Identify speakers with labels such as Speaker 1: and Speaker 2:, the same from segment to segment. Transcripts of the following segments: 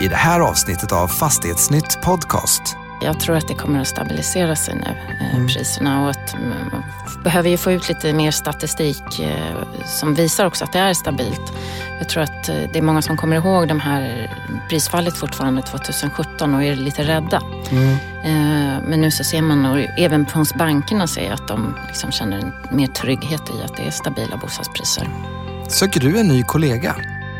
Speaker 1: i det här avsnittet av Fastighetsnytt Podcast.
Speaker 2: Jag tror att det kommer att stabilisera sig nu, eh, priserna. Och att man behöver ju få ut lite mer statistik eh, som visar också att det är stabilt. Jag tror att eh, det är många som kommer ihåg de här prisfallet fortfarande 2017 och är lite rädda. Eh, Men nu så ser man, och även hos bankerna ser jag att de liksom känner mer trygghet i att det är stabila bostadspriser.
Speaker 1: Söker du en ny kollega?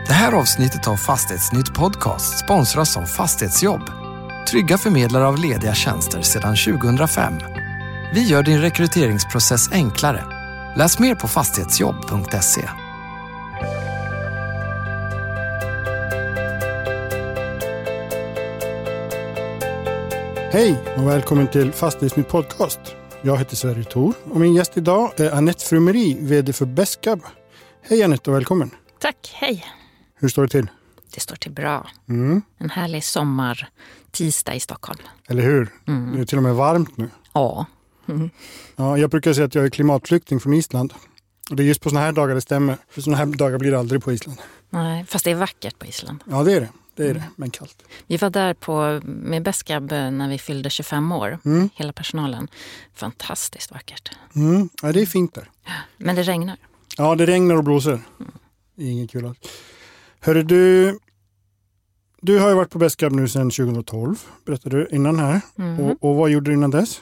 Speaker 1: Det här avsnittet av Fastighetsnytt Podcast sponsras av Fastighetsjobb. Trygga förmedlare av lediga tjänster sedan 2005. Vi gör din rekryteringsprocess enklare. Läs mer på fastighetsjobb.se.
Speaker 3: Hej och välkommen till Fastighetsnytt Podcast. Jag heter Sverre Thor och min gäst idag är Anette Frumeri, VD för Beskab. Hej Anette och välkommen.
Speaker 2: Tack, hej.
Speaker 3: Hur står det till?
Speaker 2: Det står till bra.
Speaker 3: Mm.
Speaker 2: En härlig sommar-tisdag i Stockholm.
Speaker 3: Eller hur? Det är till och med varmt nu.
Speaker 2: Ja,
Speaker 3: Ja, jag brukar säga att jag är klimatflykting från Island. Och det är just på sådana här dagar det stämmer. För sådana här dagar blir det aldrig på Island.
Speaker 2: nej, fast det är vackert på Island.
Speaker 3: Ja, det är det. Det är det, men kallt.
Speaker 2: Vi var där på, med Beskab när vi fyllde 25 år, hela personalen. Fantastiskt vackert.
Speaker 3: Mm. Ja, det är fint där.
Speaker 2: Men det regnar.
Speaker 3: Ja, det regnar och blåser. Det är inget kul alls. Hörru du, du har ju varit på Beskab nu sedan 2012, berättade du innan här. Och, och vad gjorde du innan dess?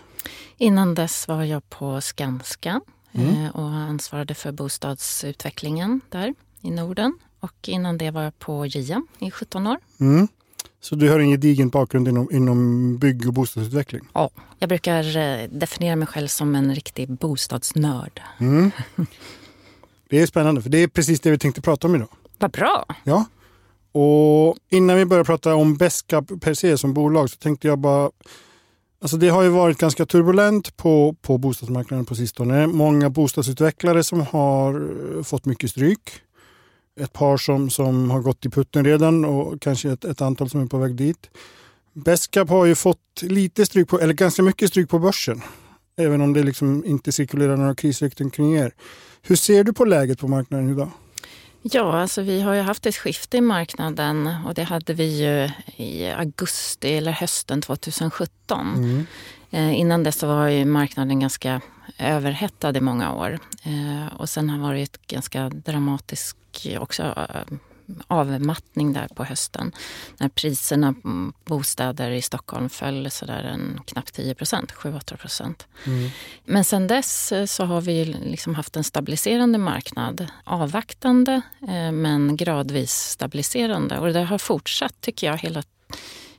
Speaker 2: Innan dess var jag på Skanska eh, och ansvarade för bostadsutvecklingen där i Norden. Och innan det var jag på JM i 17 år.
Speaker 3: Mm. Så du har en gedigen bakgrund inom, inom bygg och bostadsutveckling?
Speaker 2: Ja, jag brukar eh, definiera mig själv som en riktig bostadsnörd.
Speaker 3: Det är spännande, för det är precis det vi tänkte prata om idag.
Speaker 2: Vad bra!
Speaker 3: Ja. Och innan vi börjar prata om Beskab per se som bolag så tänkte jag bara Alltså det har ju varit ganska turbulent på, på bostadsmarknaden på sistone. Många bostadsutvecklare som har eh, fått mycket stryk. Ett par som, som har gått i putten redan och kanske ett, ett antal som är på väg dit. Beskab har ju fått lite stryk på, eller ganska mycket stryk på börsen. Även om det liksom inte cirkulerar några krisrykten kring er. Hur ser du på läget på marknaden idag?
Speaker 2: Ja, alltså vi har ju haft ett skifte i marknaden och det hade vi ju i augusti eller hösten 2017. Eh, innan dess var ju marknaden ganska överhettad i många år. Eh, och sen har det varit ganska dramatisk också eh, avmattning där på hösten. När priserna på bostäder i Stockholm föll sådär en knappt 10 procent, 7-8 procent. Men sen dess eh, så har vi liksom haft en stabiliserande marknad. Avvaktande eh, men gradvis stabiliserande. Och det har fortsatt tycker jag hela,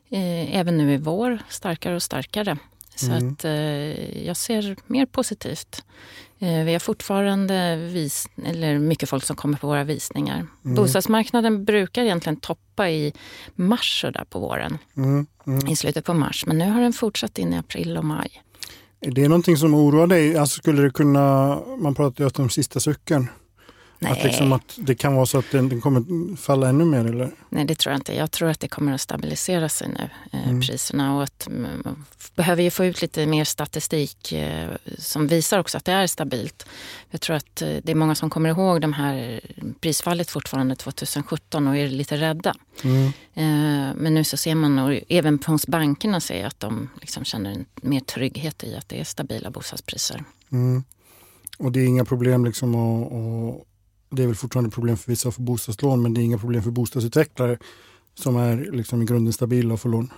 Speaker 2: eh, även nu i vår, starkare och starkare. Så att eh, jag ser mer positivt. Eh, vi har fortfarande vis eller mycket folk som kommer på våra visningar. Bostadsmarknaden brukar egentligen toppa i mars så där på våren. I slutet på mars. Men nu har den fortsatt in i april och maj.
Speaker 3: Är det någonting som oroar dig? Alltså skulle det kunna, man pratar ju om sista sucken.
Speaker 2: Nej.
Speaker 3: Att, liksom att det kan vara så att den, den kommer falla ännu mer eller?
Speaker 2: Nej, det tror jag inte. Jag tror att det kommer att stabilisera sig nu, eh, priserna. Och att mm, man behöver ju få ut lite mer statistik eh, som visar också att det är stabilt. Jag tror att eh, det är många som kommer ihåg de här prisfallet fortfarande 2017 och är lite rädda. Eh, men nu så ser man, och även hos bankerna ser jag att de liksom känner en mer trygghet i att det är stabila bostadspriser.
Speaker 3: Och det är inga problem liksom och, och det är väl fortfarande problem för vissa att få bostadslån men det är inga problem för bostadsutvecklare som är liksom i grunden stabila och får lån.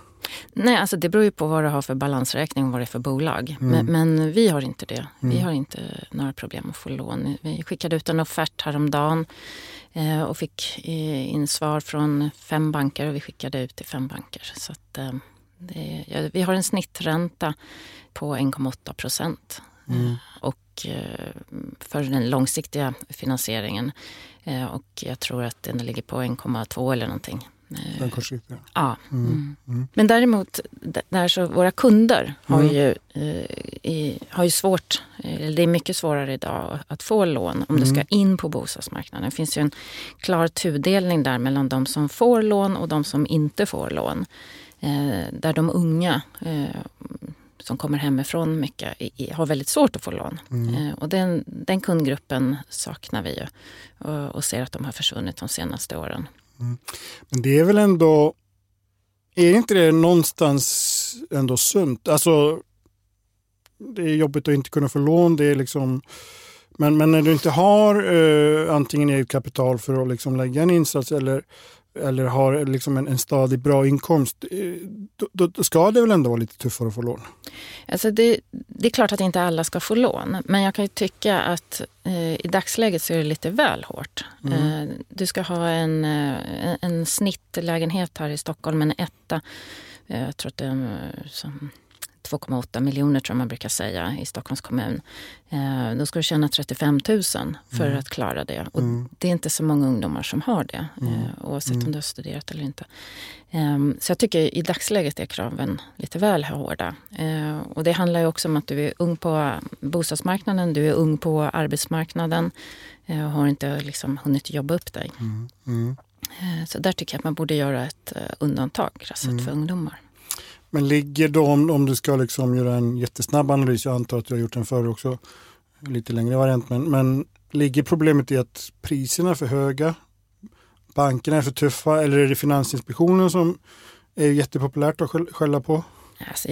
Speaker 2: Nej, alltså det beror ju på vad du har för balansräkning och vad det är för bolag. Men, men vi har inte det. Vi har inte några problem att få lån. Vi skickade ut en offert häromdagen eh, och fick eh, in svar från fem banker och vi skickade ut till fem banker. Så att, eh, det, ja, vi har en snittränta på 1,8 procent. Eh, Och eh, för den långsiktiga finansieringen. Eh, Och jag tror att den ligger på 1,2 eller någonting. Eh,
Speaker 3: Den kortsiktiga.
Speaker 2: Ja. Mm. Men däremot, där så, våra kunder har, ju, eh, i, har ju svårt, det är mycket svårare idag att få lån om du ska in på bostadsmarknaden. Det finns ju en klar tudelning där mellan de som får lån och de som inte får lån. Eh, där de unga eh, som kommer hemifrån mycket i- har väldigt svårt att få lån. Eh, och den, den kundgruppen saknar vi ju och, och ser att de har försvunnit de senaste åren.
Speaker 3: Men det är väl ändå är inte det någonstans ändå sunt? Alltså, det är jobbigt att inte kunna få lån. Det är liksom, men, men när du inte har eh, antingen eget kapital för att liksom lägga en insats eller, eller har liksom en, en stadig bra inkomst, eh, då, då, ska det väl ändå vara lite tuffare att få lån?
Speaker 2: Alltså det, det är klart att inte alla ska få lån, men jag kan ju tycka att eh, i dagsläget så är det lite väl hårt. Mm. Eh, du ska ha en, eh, en snittlägenhet här i Stockholm, en etta. Eh, jag tror att det är 2,8 miljoner tror man brukar säga i Stockholms kommun. Eh, då ska du tjäna 35 000 för mm. att klara det. Och mm. Det är inte så många ungdomar som har det, mm. eh, oavsett om mm. du har studerat eller inte. Eh, så jag tycker i dagsläget är kraven lite väl hårda. Eh, och det handlar ju också om att du är ung på bostadsmarknaden, du är ung på arbetsmarknaden och eh, har inte liksom hunnit jobba upp dig. Mm. Mm. Eh, så där tycker jag att man borde göra ett undantag alltså för ungdomar.
Speaker 3: Men ligger de, om du ska liksom göra en jättesnabb analys, jag antar att du har gjort den förr också, lite längre variant, men, men ligger problemet i att priserna är för höga? Bankerna är för tuffa eller är det Finansinspektionen som är jättepopulärt att skälla på?
Speaker 2: Alltså,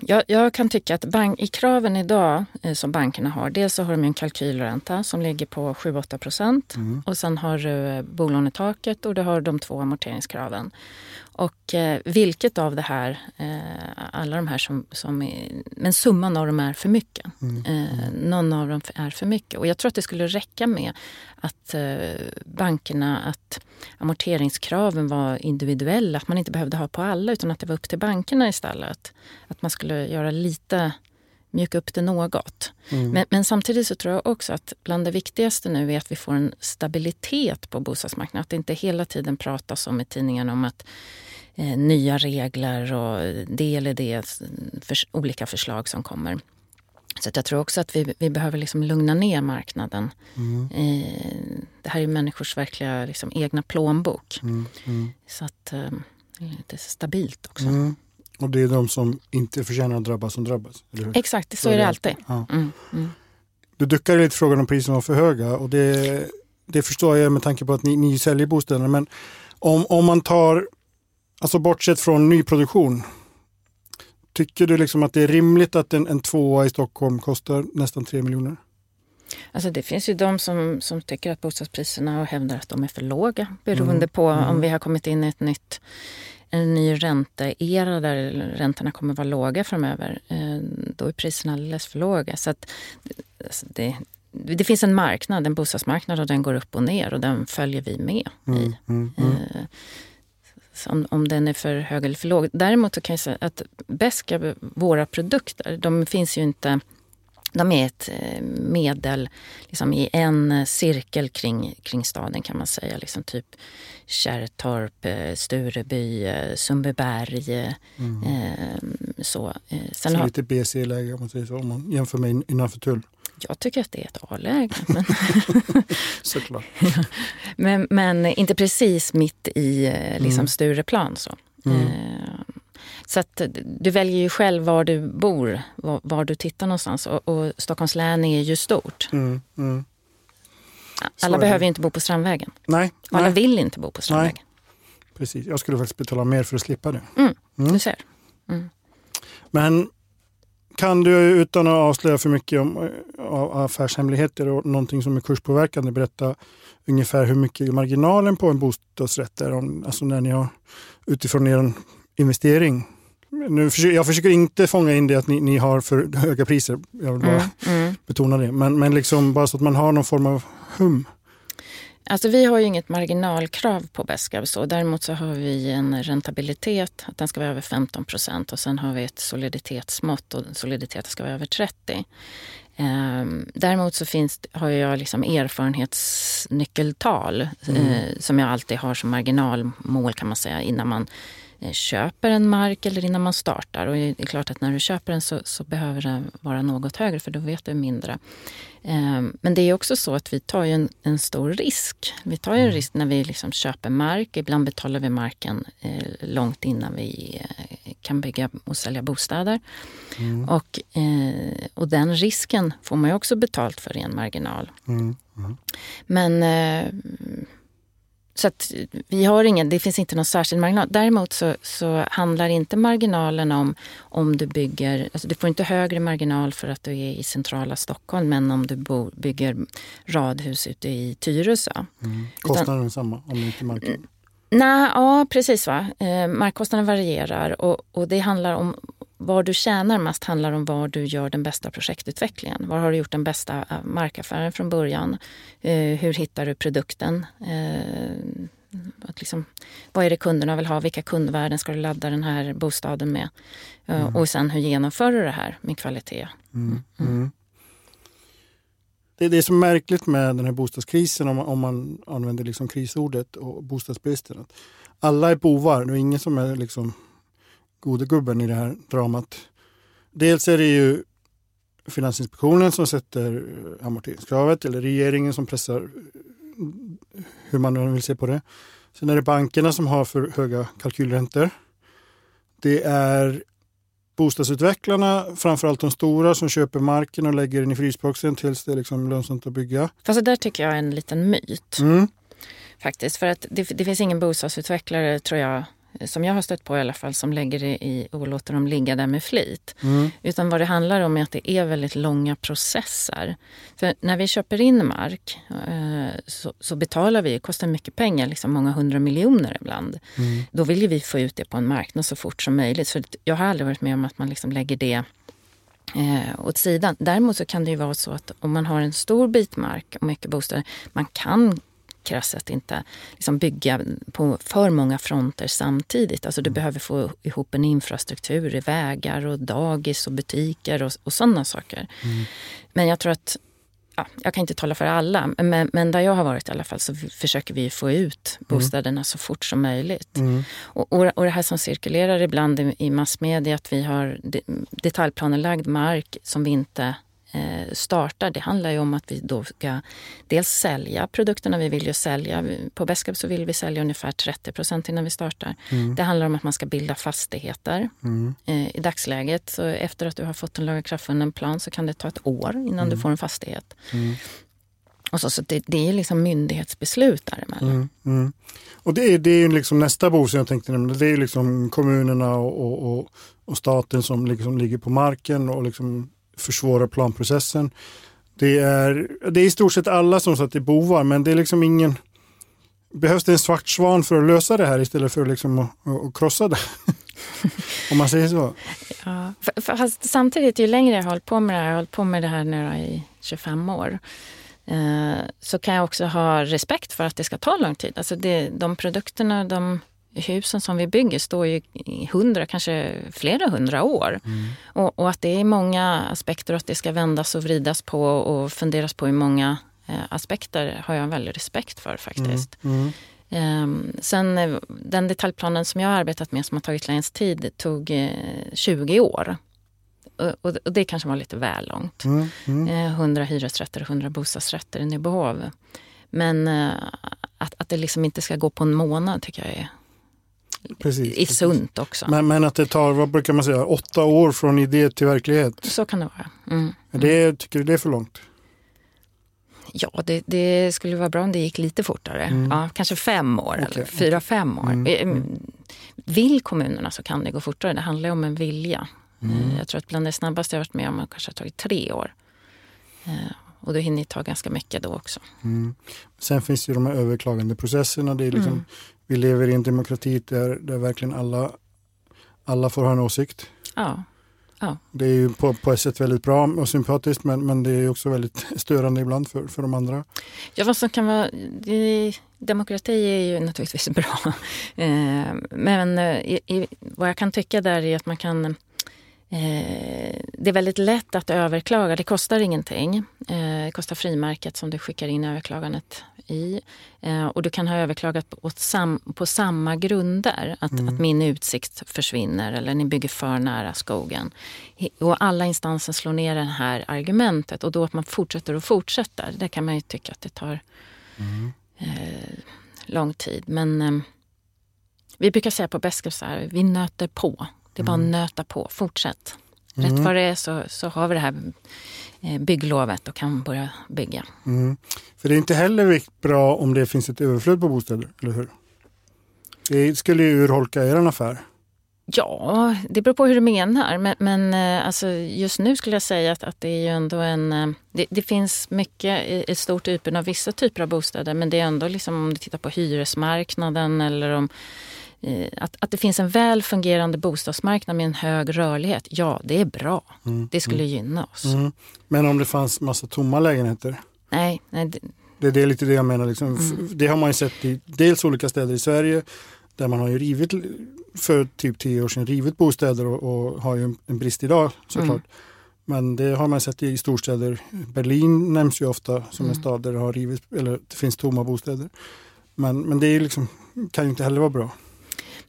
Speaker 2: jag, jag, kan tycka att bank, i kraven idag eh, som bankerna har, dels så har de en kalkylränta som ligger på 7-8 procent mm. och sen har du eh, bolånetaket och du har de två amorteringskraven. Och eh, vilket av det här, eh, alla de här som, som är, men summan av dem är för mycket. Mm. Eh, någon av dem är för mycket. Och jag tror att det skulle räcka med att eh, bankerna, att amorteringskraven var individuella. Att man inte behövde ha på alla utan att det var upp till bankerna istället. Att man skulle göra lite mjuka upp det något. Mm. Men, men, samtidigt så tror jag också att bland det viktigaste nu är att vi får en stabilitet på bostadsmarknaden. Att det inte hela tiden pratas om i tidningarna om att eh, nya regler och det eller det, för, olika förslag som kommer. Så jag tror också att vi, vi behöver liksom lugna ner marknaden. Mm. Eh, det här är människors verkliga liksom, egna plånbok. Mm. Mm. Så att eh, det är lite stabilt också.
Speaker 3: Mm. Och det är de som inte förtjänar att drabbas som drabbas?
Speaker 2: Exakt, så, så är det alltid. Ja. Mm, mm.
Speaker 3: Du duckade lite frågan om priserna var för höga och det, det förstår jag med tanke på att ni, ni säljer bostäderna. Men om, om man tar, alltså bortsett från nyproduktion, tycker du liksom att det är rimligt att en, en tvåa i Stockholm kostar nästan 3 miljoner?
Speaker 2: Alltså det finns ju de som, som tycker att bostadspriserna och hävdar att de är för låga beroende mm. på mm. om vi har kommit in i ett nytt en ny ränteera där räntorna kommer vara låga framöver, eh, då är priserna alldeles för låga. Så att, alltså det, det finns en marknad, en bostadsmarknad och den går upp och ner och den följer vi med mm, i. Mm, mm. Eh, om, om den är för hög eller för låg. Däremot så kan jag säga att Beska, våra produkter, de finns ju inte de är ett eh, medel liksom i en cirkel kring, kring staden kan man säga. Liksom typ Kärrtorp, eh, Stureby, eh, Sundbyberg. Mm. Eh, så.
Speaker 3: Sen så har... lite BC-läge om man säger så, om man jämför med innanför tull.
Speaker 2: Jag tycker att det är ett A-läge. Men...
Speaker 3: Såklart.
Speaker 2: men, men inte precis mitt i liksom, mm. Stureplan. Så. Mm. Så att du väljer ju själv var du bor, var, var du tittar någonstans. Och, och, Stockholms län är ju stort. Mm, mm. Alla behöver inte bo på Strandvägen.
Speaker 3: Nej,
Speaker 2: alla vill inte bo på Strandvägen. Nej.
Speaker 3: Precis, jag skulle faktiskt betala mer för att slippa det.
Speaker 2: Mm, mm. Du ser. Mm.
Speaker 3: Men kan du utan att avslöja för mycket om affärshemligheter och någonting som är kurspåverkande berätta ungefär hur mycket marginalen på en bostadsrätt är? Om, alltså när ni har utifrån er investering. Nu försöker, jag försöker inte fånga in det att ni, ni har för höga priser. Jag vill bara mm, mm. betona det. Men, men liksom bara så att man har någon form av hum.
Speaker 2: Alltså vi har ju inget marginalkrav på Besqab. Däremot så har vi en räntabilitet, att den ska vara över 15 procent. Och sen har vi ett soliditetsmått och soliditeten ska vara över 30. Ehm, däremot så finns, har jag liksom erfarenhetsnyckeltal mm. eh, som jag alltid har som marginalmål kan man säga innan man köper en mark eller innan man startar. Och det är klart att när du köper den så, så behöver den vara något högre för då vet du mindre. Ehm, men det är också så att vi tar en, en stor risk. Vi tar en mm. risk när vi liksom köper mark. Ibland betalar vi marken eh, långt innan vi eh, kan bygga och sälja bostäder. Mm. Och, och den risken får man också betalt för i en marginal. Mm. mm. Men så att vi har ingen, det finns inte någon särskild marginal. Däremot så, så handlar inte marginalen om om du bygger, alltså du får inte högre marginal för att du är i centrala Stockholm än om du bo, bygger radhus ute i Tyresö.
Speaker 3: Mm. Kostnaden är samma om inte marken?
Speaker 2: Nej, ja precis. va. Eh, markkostnaden varierar och, och det handlar om var du tjänar mest handlar om var du gör den bästa projektutvecklingen. Var har du gjort den bästa eh, markaffären från början? Eh, hur hittar du produkten? Eh, att liksom, vad är det kunderna vill ha? Vilka kundvärden ska du ladda den här bostaden med? Mm. Och sen hur genomför du det här med kvalitet? Mm. Mm.
Speaker 3: Det, det är så märkligt med den här bostadskrisen om man, om man använder liksom krisordet och bostadsbristen. Alla är bovar, det är ingen som är liksom gode gubben i det här dramat. Dels är det ju Finansinspektionen som sätter amorteringskravet eller regeringen som pressar hur man nu vill se på det. Sen är det bankerna som har för höga kalkylräntor. Det är bostadsutvecklarna, framförallt de stora, som köper marken och lägger den i frysboxen tills det är liksom lönsamt att bygga.
Speaker 2: Fast det där tycker jag är en liten myt. Mm. Faktiskt, för att det, det finns ingen bostadsutvecklare, tror jag, som jag har stött på i alla fall, som lägger det i och låter dem ligga där med flit. Mm. Utan vad det handlar om är att det är väldigt långa processer. För när vi köper in mark eh, så, så, betalar vi, det kostar mycket pengar, liksom många hundra miljoner ibland. Mm. Då vill vi få ut det på en marknad så fort som möjligt. För jag har aldrig varit med om att man liksom lägger det eh, åt sidan. Däremot så kan det ju vara så att om man har en stor bit mark och mycket bostäder, man kan krasst inte liksom bygga på för många fronter samtidigt. Alltså du mm. behöver få ihop en infrastruktur i vägar och dagis och butiker och, och sådana saker. Mm. Men jag tror att Ja, jag kan inte tala för alla, men, men där jag har varit i alla fall så försöker vi få ut mm. bostäderna mm. så fort som möjligt. Mm. Och, och, och, det här som cirkulerar ibland i, i massmedia, att vi har detaljplanelagd mark som vi inte startar, det handlar ju om att vi då ska dels sälja produkterna vi vill ju sälja. På Beskab så vill vi sälja ungefär 30 procent innan vi startar. Mm. Det handlar om att man ska bilda fastigheter. Mm. Eh, I dagsläget, så efter att du har fått en lagakraftvunnen plan så kan det ta ett år innan mm. du får en fastighet. Mm. Och så, så det, det är liksom myndighetsbeslut däremellan. Mm, mm.
Speaker 3: Och det är, det är liksom nästa bo som jag tänkte nämna. Det är liksom kommunerna och, och, och staten som liksom ligger på marken och liksom försvårar planprocessen. Det är, det är i stort sett alla som satt i bovar men det är liksom ingen Behövs det en svart svan för att lösa det här istället för liksom att, att krossa det? Om man säger så.
Speaker 2: Ja, fast samtidigt, ju längre jag har hållit på med det här, jag har hållit på med det här nu i 25 år, eh, så kan jag också ha respekt för att det ska ta lång tid. Alltså det, de produkterna, de husen som vi bygger står ju i hundra, kanske flera hundra år. Mm. Och, och, att det är många aspekter och att det ska vändas och vridas på och funderas på i många eh, aspekter har jag en väldig respekt för faktiskt. Mm. Mm. Sen eh, den detaljplanen som jag har arbetat med som har tagit längst tid tog eh, 20 år. Och, och, och, det kanske var lite väl långt. Mm, mm. Eh, 100 hyresrätter och 100 bostadsrätter i Nybyhov. Men eh, att, att det liksom inte ska gå på en månad tycker jag är precis, är sunt också.
Speaker 3: Men, men, att det tar, vad brukar man säga, åtta år från idé till verklighet?
Speaker 2: Så kan det vara. Mm.
Speaker 3: Det, tycker du det är för långt?
Speaker 2: Ja, det, det, skulle vara bra om det gick lite fortare. Mm. Ja, kanske fem år okay. eller fyra, fem år. Mm. Eh, mm. Vill kommunerna så kan det gå fortare. Det handlar om en vilja. Mm. Eh, jag tror att bland det snabbaste jag varit med om har kanske tagit tre år. Eh, och då hinner det ta ganska mycket då också.
Speaker 3: Mm. Sen finns ju de här överklagandeprocesserna. Det är liksom, mm vi lever i en demokrati där, där verkligen alla, alla får ha en åsikt.
Speaker 2: Ja. ja.
Speaker 3: Det är ju på, på ett sätt väldigt bra och sympatiskt men, men det är också väldigt störande ibland för, för de andra.
Speaker 2: Ja, vad som kan vara... Det, demokrati är ju naturligtvis bra. Eh, men eh, i, i, vad jag kan tycka där är att man kan det är väldigt lätt att överklaga. Det kostar ingenting. Det kostar frimärket som du skickar in överklagandet i. Eh, och du kan ha överklagat på, sam, på samma grunder. Att, mm. att min utsikt försvinner eller ni bygger för nära skogen. Och alla instanser slår ner det här argumentet och då att man fortsätter och fortsätter. Det kan man ju tycka att det tar mm. eh, lång tid. Men eh, vi brukar säga på Besker så här, vi nöter på. Det är bara mm. att nöta på, fortsätt. Rätt vad det är så, så har vi det här eh, bygglovet och kan börja bygga.
Speaker 3: Mm. För det är inte heller bra om det finns ett överflöd på bostäder, eller hur? Det skulle ju urholka er affär.
Speaker 2: Ja, det beror på hur du menar. Men, men eh, alltså, just nu skulle jag säga att, att det är ju ändå en... Eh, det, det finns mycket, ett stort utbud av vissa typer av bostäder men det är ändå liksom om du tittar på hyresmarknaden eller om att, att det finns en väl fungerande bostadsmarknad med en hög rörlighet, ja det är bra. Mm, det skulle mm. gynna oss. Mm.
Speaker 3: Men om det fanns massa tomma lägenheter?
Speaker 2: Nej. nej det,
Speaker 3: det, det är lite det jag menar. Liksom. Mm. Det har man ju sett i dels olika städer i Sverige där man har ju rivit för typ tio år sedan rivit bostäder och, och har ju en, en brist idag såklart. Mm. Men det har man sett i storstäder. Berlin nämns ju ofta som mm. en stad där det har rivits, eller det finns tomma bostäder. Men, men det liksom, kan ju inte heller vara bra.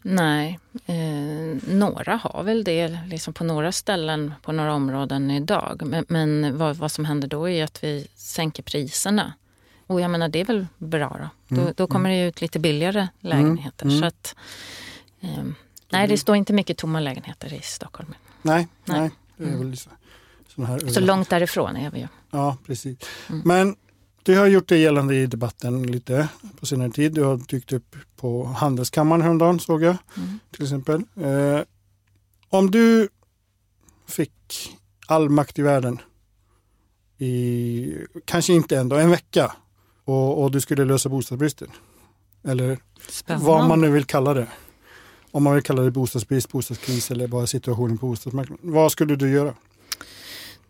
Speaker 2: Nej, eh, några har väl det liksom på några ställen på några områden idag. Men, men vad, vad, som händer då är att vi sänker priserna. Och jag menar det är väl bra då. Mm. Då, då, kommer det ut lite billigare lägenheter. Mm. Så att, eh, nej, det står inte mycket tomma lägenheter i Stockholm.
Speaker 3: Nej, nej. nej väl så,
Speaker 2: så långt därifrån är vi ju.
Speaker 3: Ja, precis. Mm. Men du har gjort det gällande i debatten lite på senare tid. Du har dykt upp på Handelskammaren häromdagen såg jag mm. till exempel. Eh, om du fick all makt i världen i, kanske inte ändå, en vecka och, och du skulle lösa bostadsbristen. Eller Spännande. vad man nu vill kalla det. Om man vill kalla det bostadsbrist, bostadskris eller bara situationen på bostadsmarknaden. Vad skulle du göra?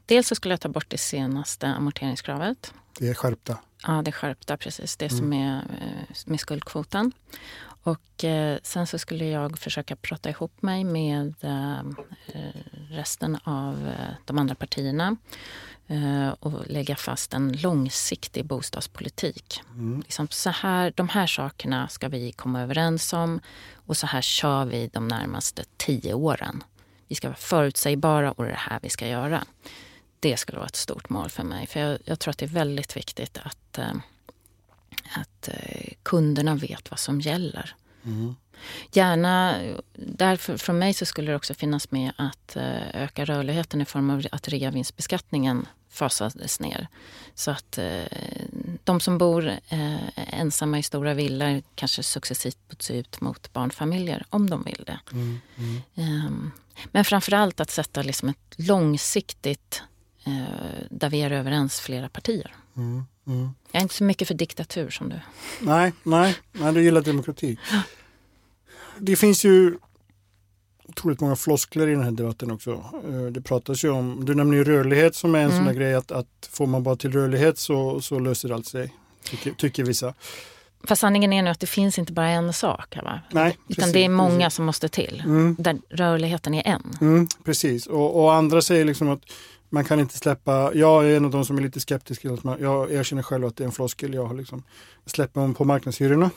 Speaker 2: Dels så skulle jag ta bort det senaste amorteringskravet.
Speaker 3: Det är skärpta?
Speaker 2: Ja, det är skärpta precis. Det mm. som är eh, med skuldkvoten. Och eh, sen så skulle jag försöka prata ihop mig med eh, resten av de andra partierna och lägga fast en långsiktig bostadspolitik. Mm. Liksom så här, de här sakerna ska vi komma överens om och så här kör vi de närmaste tio åren. Vi ska vara förutsägbara och det är det här vi ska göra det skulle vara ett stort mål för mig. För jag, jag tror att det är väldigt viktigt att, eh, att eh, kunderna vet vad som gäller. Mm. Gärna, därför från mig så skulle det också finnas med att eh, öka rörligheten i form av att reavinstbeskattningen fasades ner. Så att de som bor ensamma i stora villor kanske successivt byts ut mot barnfamiljer om de vill det. Mm, mm. Ehm, men framförallt att sätta liksom ett långsiktigt där vi är överens flera partier. Mm, mm. Jag är inte så mycket för diktatur som du.
Speaker 3: Nej, nej, nej du gillar demokrati. Det finns ju otroligt många floskler i den här debatten också. Eh, det pratas ju om, du nämner ju rörlighet som är en mm. sån där grej att, att får man bara till rörlighet så, så löser allt sig, tycker, tycker vissa.
Speaker 2: Fast sanningen är nu att det finns inte bara en sak. Va?
Speaker 3: Nej,
Speaker 2: Utan precis, det är många precis. som måste till. Mm. Där rörligheten är en.
Speaker 3: Mm, precis, och, och, andra säger liksom att man kan inte släppa, jag är en av de som är lite skeptisk. Jag erkänner själv att det är en floskel. Jag har liksom, släpper man på marknadshyrorna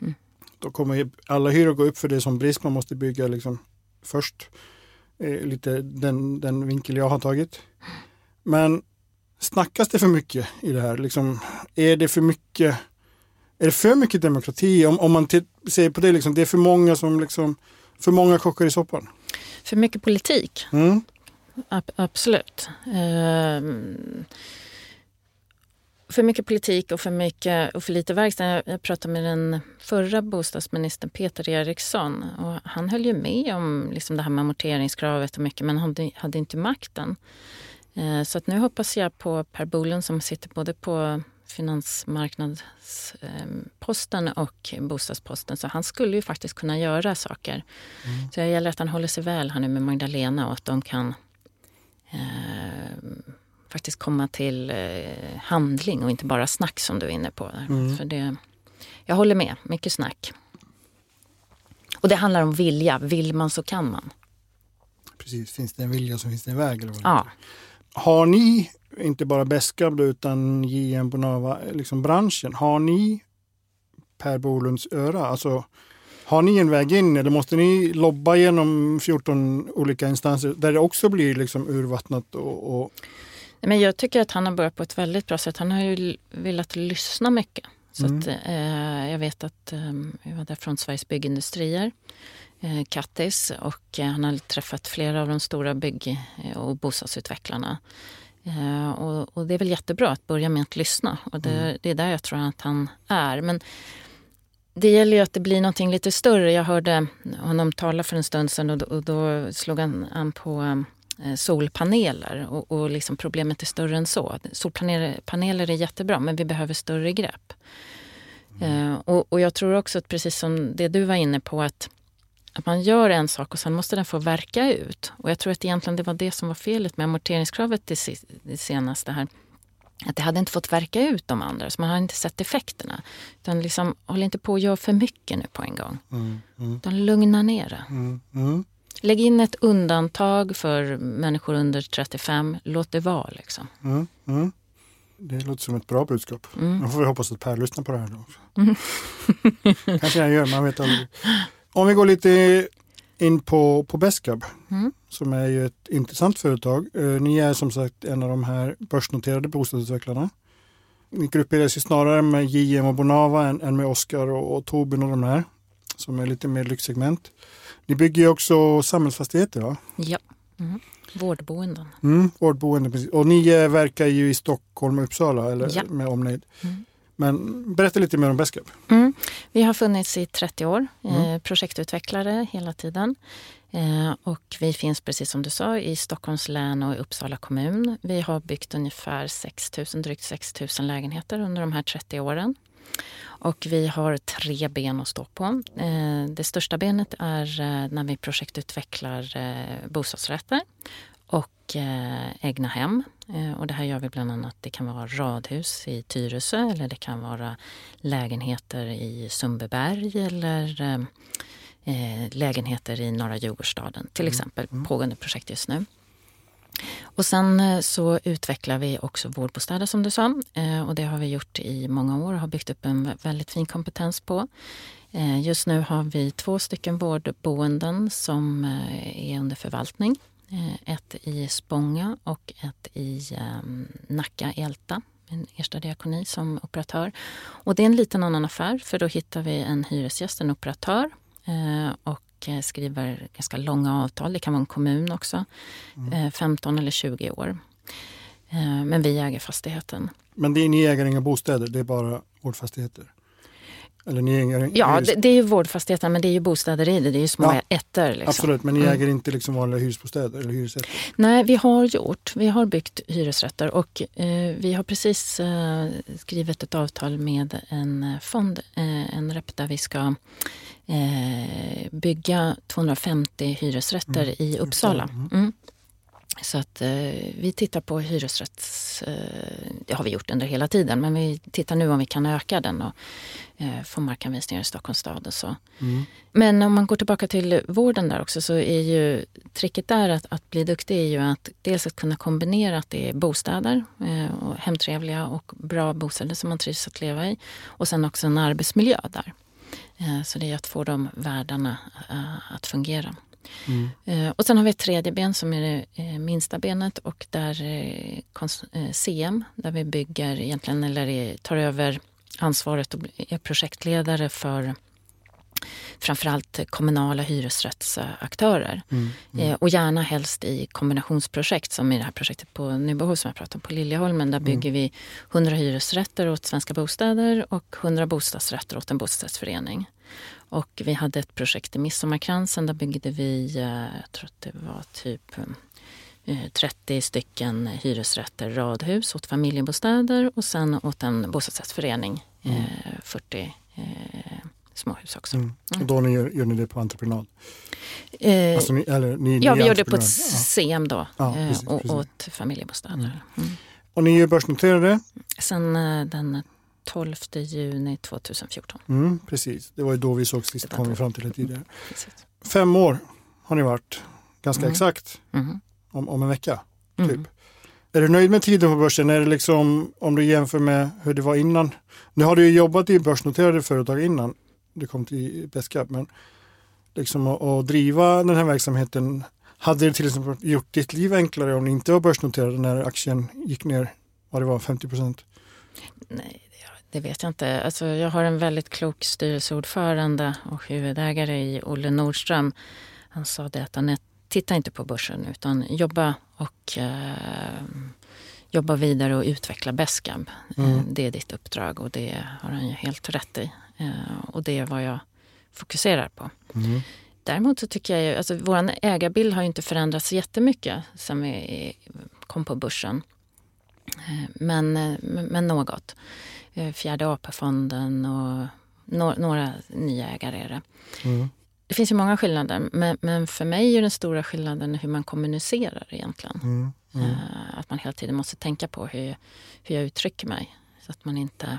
Speaker 3: mm. då kommer alla hyror gå upp för det som brist. Man måste bygga liksom först. Eh, lite den, den vinkel jag har tagit. Men snackas det för mycket i det här? Liksom, är det för mycket är det för mycket demokrati? Om, om man ser på det, liksom, det är för många som liksom, för många kockar i soppan.
Speaker 2: För mycket politik? Mm. Absolut. Um, för mycket politik och för, mycket, och för lite verkstad. Jag pratade med den förra bostadsministern Peter Eriksson och han höll ju med om liksom det här med amorteringskravet och mycket men han hade, hade inte makten. Uh, så att nu hoppas jag på Per Bolund som sitter både på finansmarknadsposten och bostadsposten. Så han skulle ju faktiskt kunna göra saker. Mm. Så det gäller att han håller sig väl här nu med Magdalena och att de kan eh, faktiskt komma till eh, handling och inte bara snack som du är inne på. Mm. För det, jag håller med, mycket snack. Och det handlar om vilja, vill man så kan man.
Speaker 3: Precis, finns det en vilja så finns det en väg. Eller vad ja. Har ni, inte bara Beskab utan JM Bonava, liksom branschen, har ni Per Bolunds öra? Alltså, har ni en väg in eller måste ni lobba genom 14 olika instanser där det också blir liksom urvattnat? Och, och...
Speaker 2: Men jag tycker att han har börjat på ett väldigt bra sätt. Han har ju velat lyssna mycket. Så mm. att, eh, jag vet att eh, jag var där från Sveriges Byggindustrier eh, Kattis och eh, han har träffat flera av de stora bygg och bostadsutvecklarna. Och, och, det är väl jättebra att börja med att lyssna och det, mm. det är där jag tror att han är. Men det gäller ju att det blir någonting lite större. Jag hörde honom tala för en stund sedan och då, och då slog han an på Eh, solpaneler och, och liksom problemet är större än så. Solpaneler är jättebra men vi behöver större grepp. Mm. Uh, och, och, jag tror också att precis som det du var inne på att, att man gör en sak och sen måste den få verka ut. Och jag tror att egentligen det var det som var felet med amorteringskravet det, det senaste här. Att det hade inte fått verka ut de andra, så man har inte sett effekterna. Utan liksom, håll inte på att göra för mycket nu på en gång. Mm, mm. Lugna ner det. Mm, mm. Lägg in ett undantag för människor under 35. Låt det vara. Liksom.
Speaker 3: Mm, mm. Det låter som ett bra budskap. Mm. Då får vi hoppas att Per lyssnar på det här. Då. Kanske han gör, man vet aldrig. Om vi går lite in på, på Beskab mm. som är ju ett intressant företag. Eh, ni är som sagt en av de här börsnoterade bostadsutvecklarna. Ni grupperar sig snarare med JM och Bonava än, än med Oskar och, och Tobin och de här som är lite mer lyxsegment. Ni bygger ju också samhällsfastigheter va?
Speaker 2: Ja, mm. vårdboenden.
Speaker 3: Mm, vårdboenden precis. Och ni verkar ju i Stockholm och Uppsala eller ja. med omnejd. Mm. Men berätta lite mer om Beskab.
Speaker 2: Mm. Vi har funnits i 30 år, eh, mm. projektutvecklare hela tiden. Eh, och vi finns precis som du sa i Stockholms län och i Uppsala kommun. Vi har byggt ungefär 6 000, drygt 6 000 lägenheter under de här 30 åren. Och vi har tre ben att stå på. Eh, det största benet är när vi projektutvecklar bostadsrätter och egna hem. Och det här gör vi bland annat, det kan vara radhus i Tyresö eller det kan vara lägenheter i Sundbyberg eller lägenheter i norra Djurgårdsstaden till mm. exempel. Mm. Pågående projekt just nu. Och sen eh, så utvecklar vi också vårdbostäder som du sa. Eh, och det har vi gjort i många år och har byggt upp en väldigt fin kompetens på. Eh, just nu har vi två stycken vårdboenden som är under förvaltning. Ett i Spånga och ett i Nacka, Älta en Ersta diakoni som operatör. Och det är en liten annan affär för då hittar vi en hyresgäst, en operatör och Eh, skriver ganska långa avtal. Det kan vara en kommun också. Mm. 15 eh, eller 20 år. Eh, men vi äger fastigheten.
Speaker 3: Men det är, ni äger inga bostäder, det är bara vårdfastigheter? Eller ni äger,
Speaker 2: ja, det, det, är ju vårdfastigheter men det är ju bostäder i det. Det är ju små ja, ettor. Liksom.
Speaker 3: Absolut, men ni mm. äger inte liksom vanliga hyresbostäder eller hyresrätter?
Speaker 2: Nej, vi har gjort. Vi har byggt hyresrätter och eh, vi har precis eh, skrivit ett avtal med en fond, eh, en rep där vi ska eh, bygga 250 hyresrätter mm. i Uppsala. Mm. Så att eh, vi tittar på hyresrätts... Eh, det har vi gjort under hela tiden men vi tittar nu om vi kan öka den och eh, få markanvisningar i Stockholms stad och så. Mm. Men om man går tillbaka till vården där också så är ju tricket där att, att bli duktig är ju att dels att kunna kombinera att det är bostäder, eh, och hemtrevliga och bra bostäder som man trivs att leva i och sen också en arbetsmiljö där. Eh, så det är att få de världarna eh, att fungera. Mm. Eh, och sen har vi ett tredje ben som är det minsta benet och där CM, där vi bygger egentligen eller tar över ansvaret och är projektledare för framförallt kommunala hyresrättsaktörer. Mm, mm. och gärna helst i kombinationsprojekt som i det här projektet på Nybohov som jag pratade om på Liljeholmen. Där mm. bygger vi 100 hyresrätter åt Svenska Bostäder och 100 bostadsrätter åt en bostadsrättsförening. Och vi hade ett projekt i Midsommarkransen. Där byggde vi, eh, jag tror att det var typ 30 eh, stycken hyresrätter, radhus åt familjebostäder och sen åt en bostadsrättsförening mm. 40 eh, småhus också. Mm.
Speaker 3: Och då ni gör, gör, ni det på entreprenad?
Speaker 2: Eh, alltså ni, eller, ni, ja, ni vi gör det på ett SEM då, ja, precis, och precis. åt familjebostäder. Mm. mm.
Speaker 3: Och ni är börsnoterade?
Speaker 2: Sen den 12 juni 2014.
Speaker 3: Mm, precis, det var ju då vi såg sist, kom vi fram till det tidigare. Precis. Fem år har ni varit, ganska mm. exakt, mm. Om, om en vecka. Mm. Typ. Är du nöjd med tiden på börsen? Är det liksom, om du jämför med hur det var innan? Nu har du ju jobbat i börsnoterade företag innan du kom till Beskab, men liksom att, att driva den här verksamheten, hade det till exempel gjort ditt liv enklare om ni inte var börsnoterade när aktien gick ner, vad det var, 50 procent?
Speaker 2: Nej, det vet jag inte. Alltså, jag har en väldigt klok styrelseordförande och huvudägare i Olle Nordström. Han sa det att Anette, titta inte på börsen utan jobba och eh, jobba vidare och utveckla Bescab. Mm. Eh, det är ditt uppdrag och det har han ju helt rätt i. Eh, och det är vad jag fokuserar på. Mm. Däremot så tycker jag ju, alltså vår ägarbild har ju inte förändrats jättemycket sen vi kom på börsen. Eh, men, men något. Fjärde AP-fonden och några nya ägare är det. Mm. Det finns ju många skillnader men, men, för mig är den stora skillnaden hur man kommunicerar egentligen. Mm. Mm. Att man hela tiden måste tänka på hur, hur jag uttrycker mig så att man inte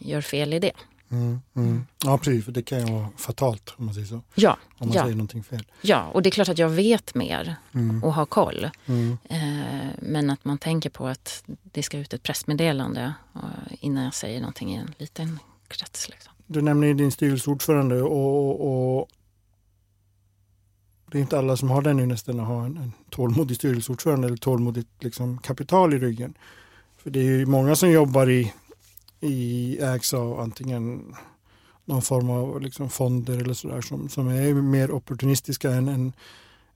Speaker 2: gör fel i det.
Speaker 3: Mm, mm. Ja precis, för det kan ju vara fatalt om man säger så.
Speaker 2: Ja,
Speaker 3: om man
Speaker 2: ja.
Speaker 3: säger någonting fel.
Speaker 2: Ja, och det är klart att jag vet mer mm. och har koll. Mm. Eh, men att man tänker på att det ska ut ett pressmeddelande innan jag säger någonting i en liten krets. Liksom.
Speaker 3: Du nämner ju din styrelseordförande och, och det är inte alla som har den ynnesten att ha en, en tålmodig styrelseordförande eller tålmodigt liksom, kapital i ryggen. För det är ju många som jobbar i, i ägs av antingen någon form av liksom fonder eller sådär som, som är mer opportunistiska än, än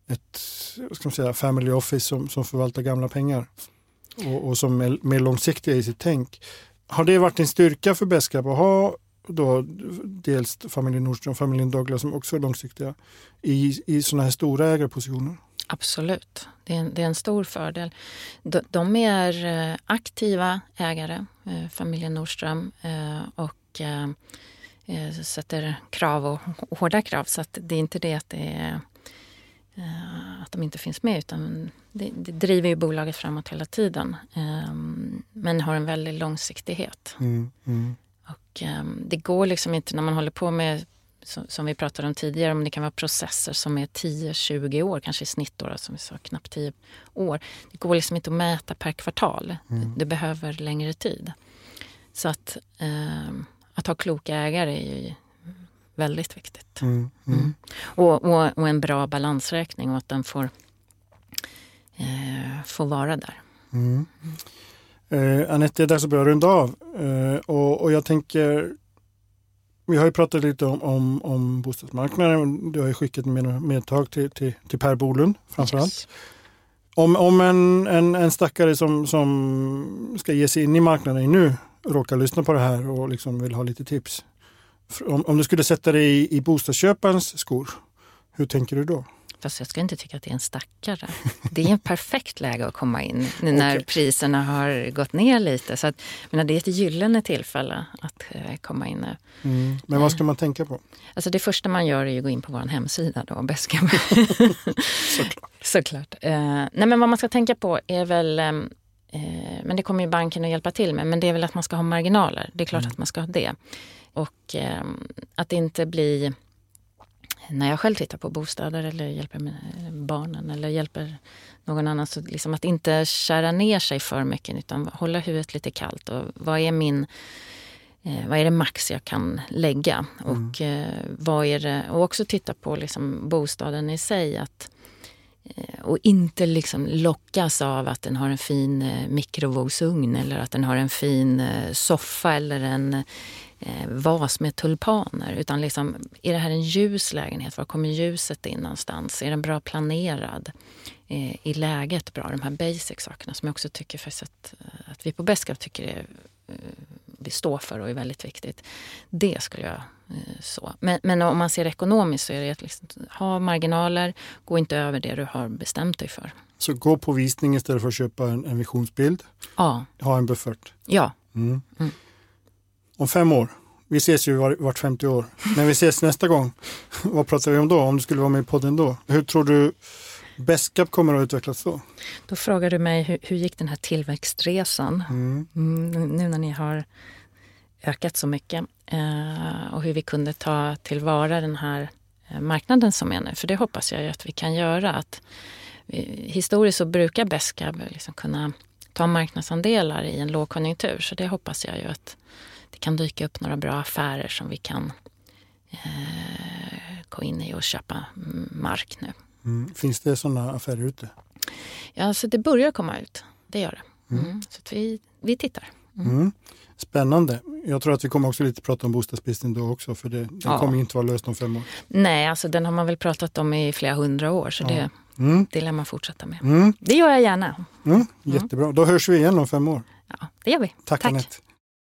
Speaker 3: ett ska man säga, family office som, som förvaltar gamla pengar och, och som är mer långsiktiga i sitt tänk. Har det varit en styrka för Beskap att ha då dels familjen Nordström och familjen Douglas som också är långsiktiga i, i sådana här stora ägarpositioner?
Speaker 2: Absolut, det är en, det är en stor fördel. De, de är eh, aktiva ägare, eh, familjen Nordström och och sätter krav och hårda krav. Så att det är inte det att, det är, att de inte finns med utan det, det driver ju bolaget framåt hela tiden. Men har en väldig långsiktighet. Mm, mm. Och det går liksom inte när man håller på med, som, vi pratade om tidigare, om det kan vara processer som är 10-20 år, kanske i snitt då, som vi sa, knappt 10 år. Det går liksom inte att mäta per kvartal. Mm. Det, behöver längre tid. Så att, um, att ha kloka ägare är ju väldigt viktigt. Mm. mm. Mm. Och, och, och, en bra balansräkning och att den får, eh, får vara där. Mm.
Speaker 3: Eh, Anette, det är dags att börja runda av. Eh, och, och, jag tänker, vi har ju pratat lite om, om, om bostadsmarknaden. Du har ju skickat med medtag till, till, till Per Bolund framförallt. Yes. Om, om en, en, en stackare som, som ska ge sig in i marknaden nu råkar lyssna på det här och liksom vill ha lite tips. Om, om du skulle sätta dig i, i bostadsköparens skor, hur tänker du då?
Speaker 2: Fast jag skulle inte tycka att det är en stackare. Det är en perfekt läge att komma in nu när okay. priserna har gått ner lite. Så att, menar, det är ett gyllene tillfälle att uh, komma in nu.
Speaker 3: Mm. Men vad ska man tänka på?
Speaker 2: Alltså det första man gör är att gå in på vår hemsida då, Beska.
Speaker 3: Såklart.
Speaker 2: Såklart. Uh, nej men vad man ska tänka på är väl um, uh, men det kommer ju banken att hjälpa till med. Men det är väl att man ska ha marginaler. Det är klart mm. att man ska ha det. Och um, att inte bli när jag själv tittar på bostäder eller hjälper barnen eller hjälper någon annan. Så liksom att inte kära ner sig för mycket utan hålla huvudet lite kallt. Och vad är min eh, vad är det max jag kan lägga? Mm. Och, eh, vad är det, och också titta på liksom bostaden i sig. Att, eh, och inte liksom lockas av att den har en fin mikrovågsugn eller att den har en fin soffa eller en vas med tulpaner. Utan liksom, är det här en ljus lägenhet? Var kommer ljuset in någonstans? Är den bra planerad? Eh, är läget bra? De här basic sakerna som jag också tycker faktiskt att, eh, att vi på Beskap tycker är, eh, vi står för och är väldigt viktigt. Det skulle jag eh, så. Men, men, om man ser ekonomiskt så är det att liksom, ha marginaler, gå inte över det du har bestämt dig för.
Speaker 3: Så gå på visning istället för att köpa en, en visionsbild?
Speaker 2: Ja.
Speaker 3: Ha en buffert?
Speaker 2: Ja. Mm. Mm
Speaker 3: om fem år, vi ses ju var, vart 50 år, när vi ses nästa gång, vad pratar vi om då? Om du skulle vara med i podden då? Hur tror du Beskap kommer att utvecklas då?
Speaker 2: Då frågar du mig hur, hur gick den här tillväxtresan? Mm. Mm, nu när ni har ökat så mycket eh, och hur vi kunde ta tillvara den här eh, marknaden som är nu. För det hoppas jag att vi kan göra. Att, historiskt så brukar Beskab liksom kunna ta marknadsandelar i en lågkonjunktur. Så det hoppas jag ju att det kan dyka upp några bra affärer som vi kan eh, gå in i och köpa mark nu.
Speaker 3: Mm. Finns det sådana affärer ute?
Speaker 2: Ja, så det börjar komma ut. Det gör det. Mm. Mm. Så vi, vi tittar.
Speaker 3: Mm. Spännande. Jag tror att vi kommer också lite prata om bostadsbristen då också för det, den
Speaker 2: Ja.
Speaker 3: kommer inte vara löst om fem år.
Speaker 2: Nej, alltså den har man väl pratat om i flera hundra år så det,
Speaker 3: Mm.
Speaker 2: det lär man fortsätta med.
Speaker 3: Mm.
Speaker 2: Det gör jag gärna.
Speaker 3: Mm. Jättebra, då hörs vi igen om fem år.
Speaker 2: Ja, det gör vi.
Speaker 3: Tack,
Speaker 2: Tack.
Speaker 3: Anette.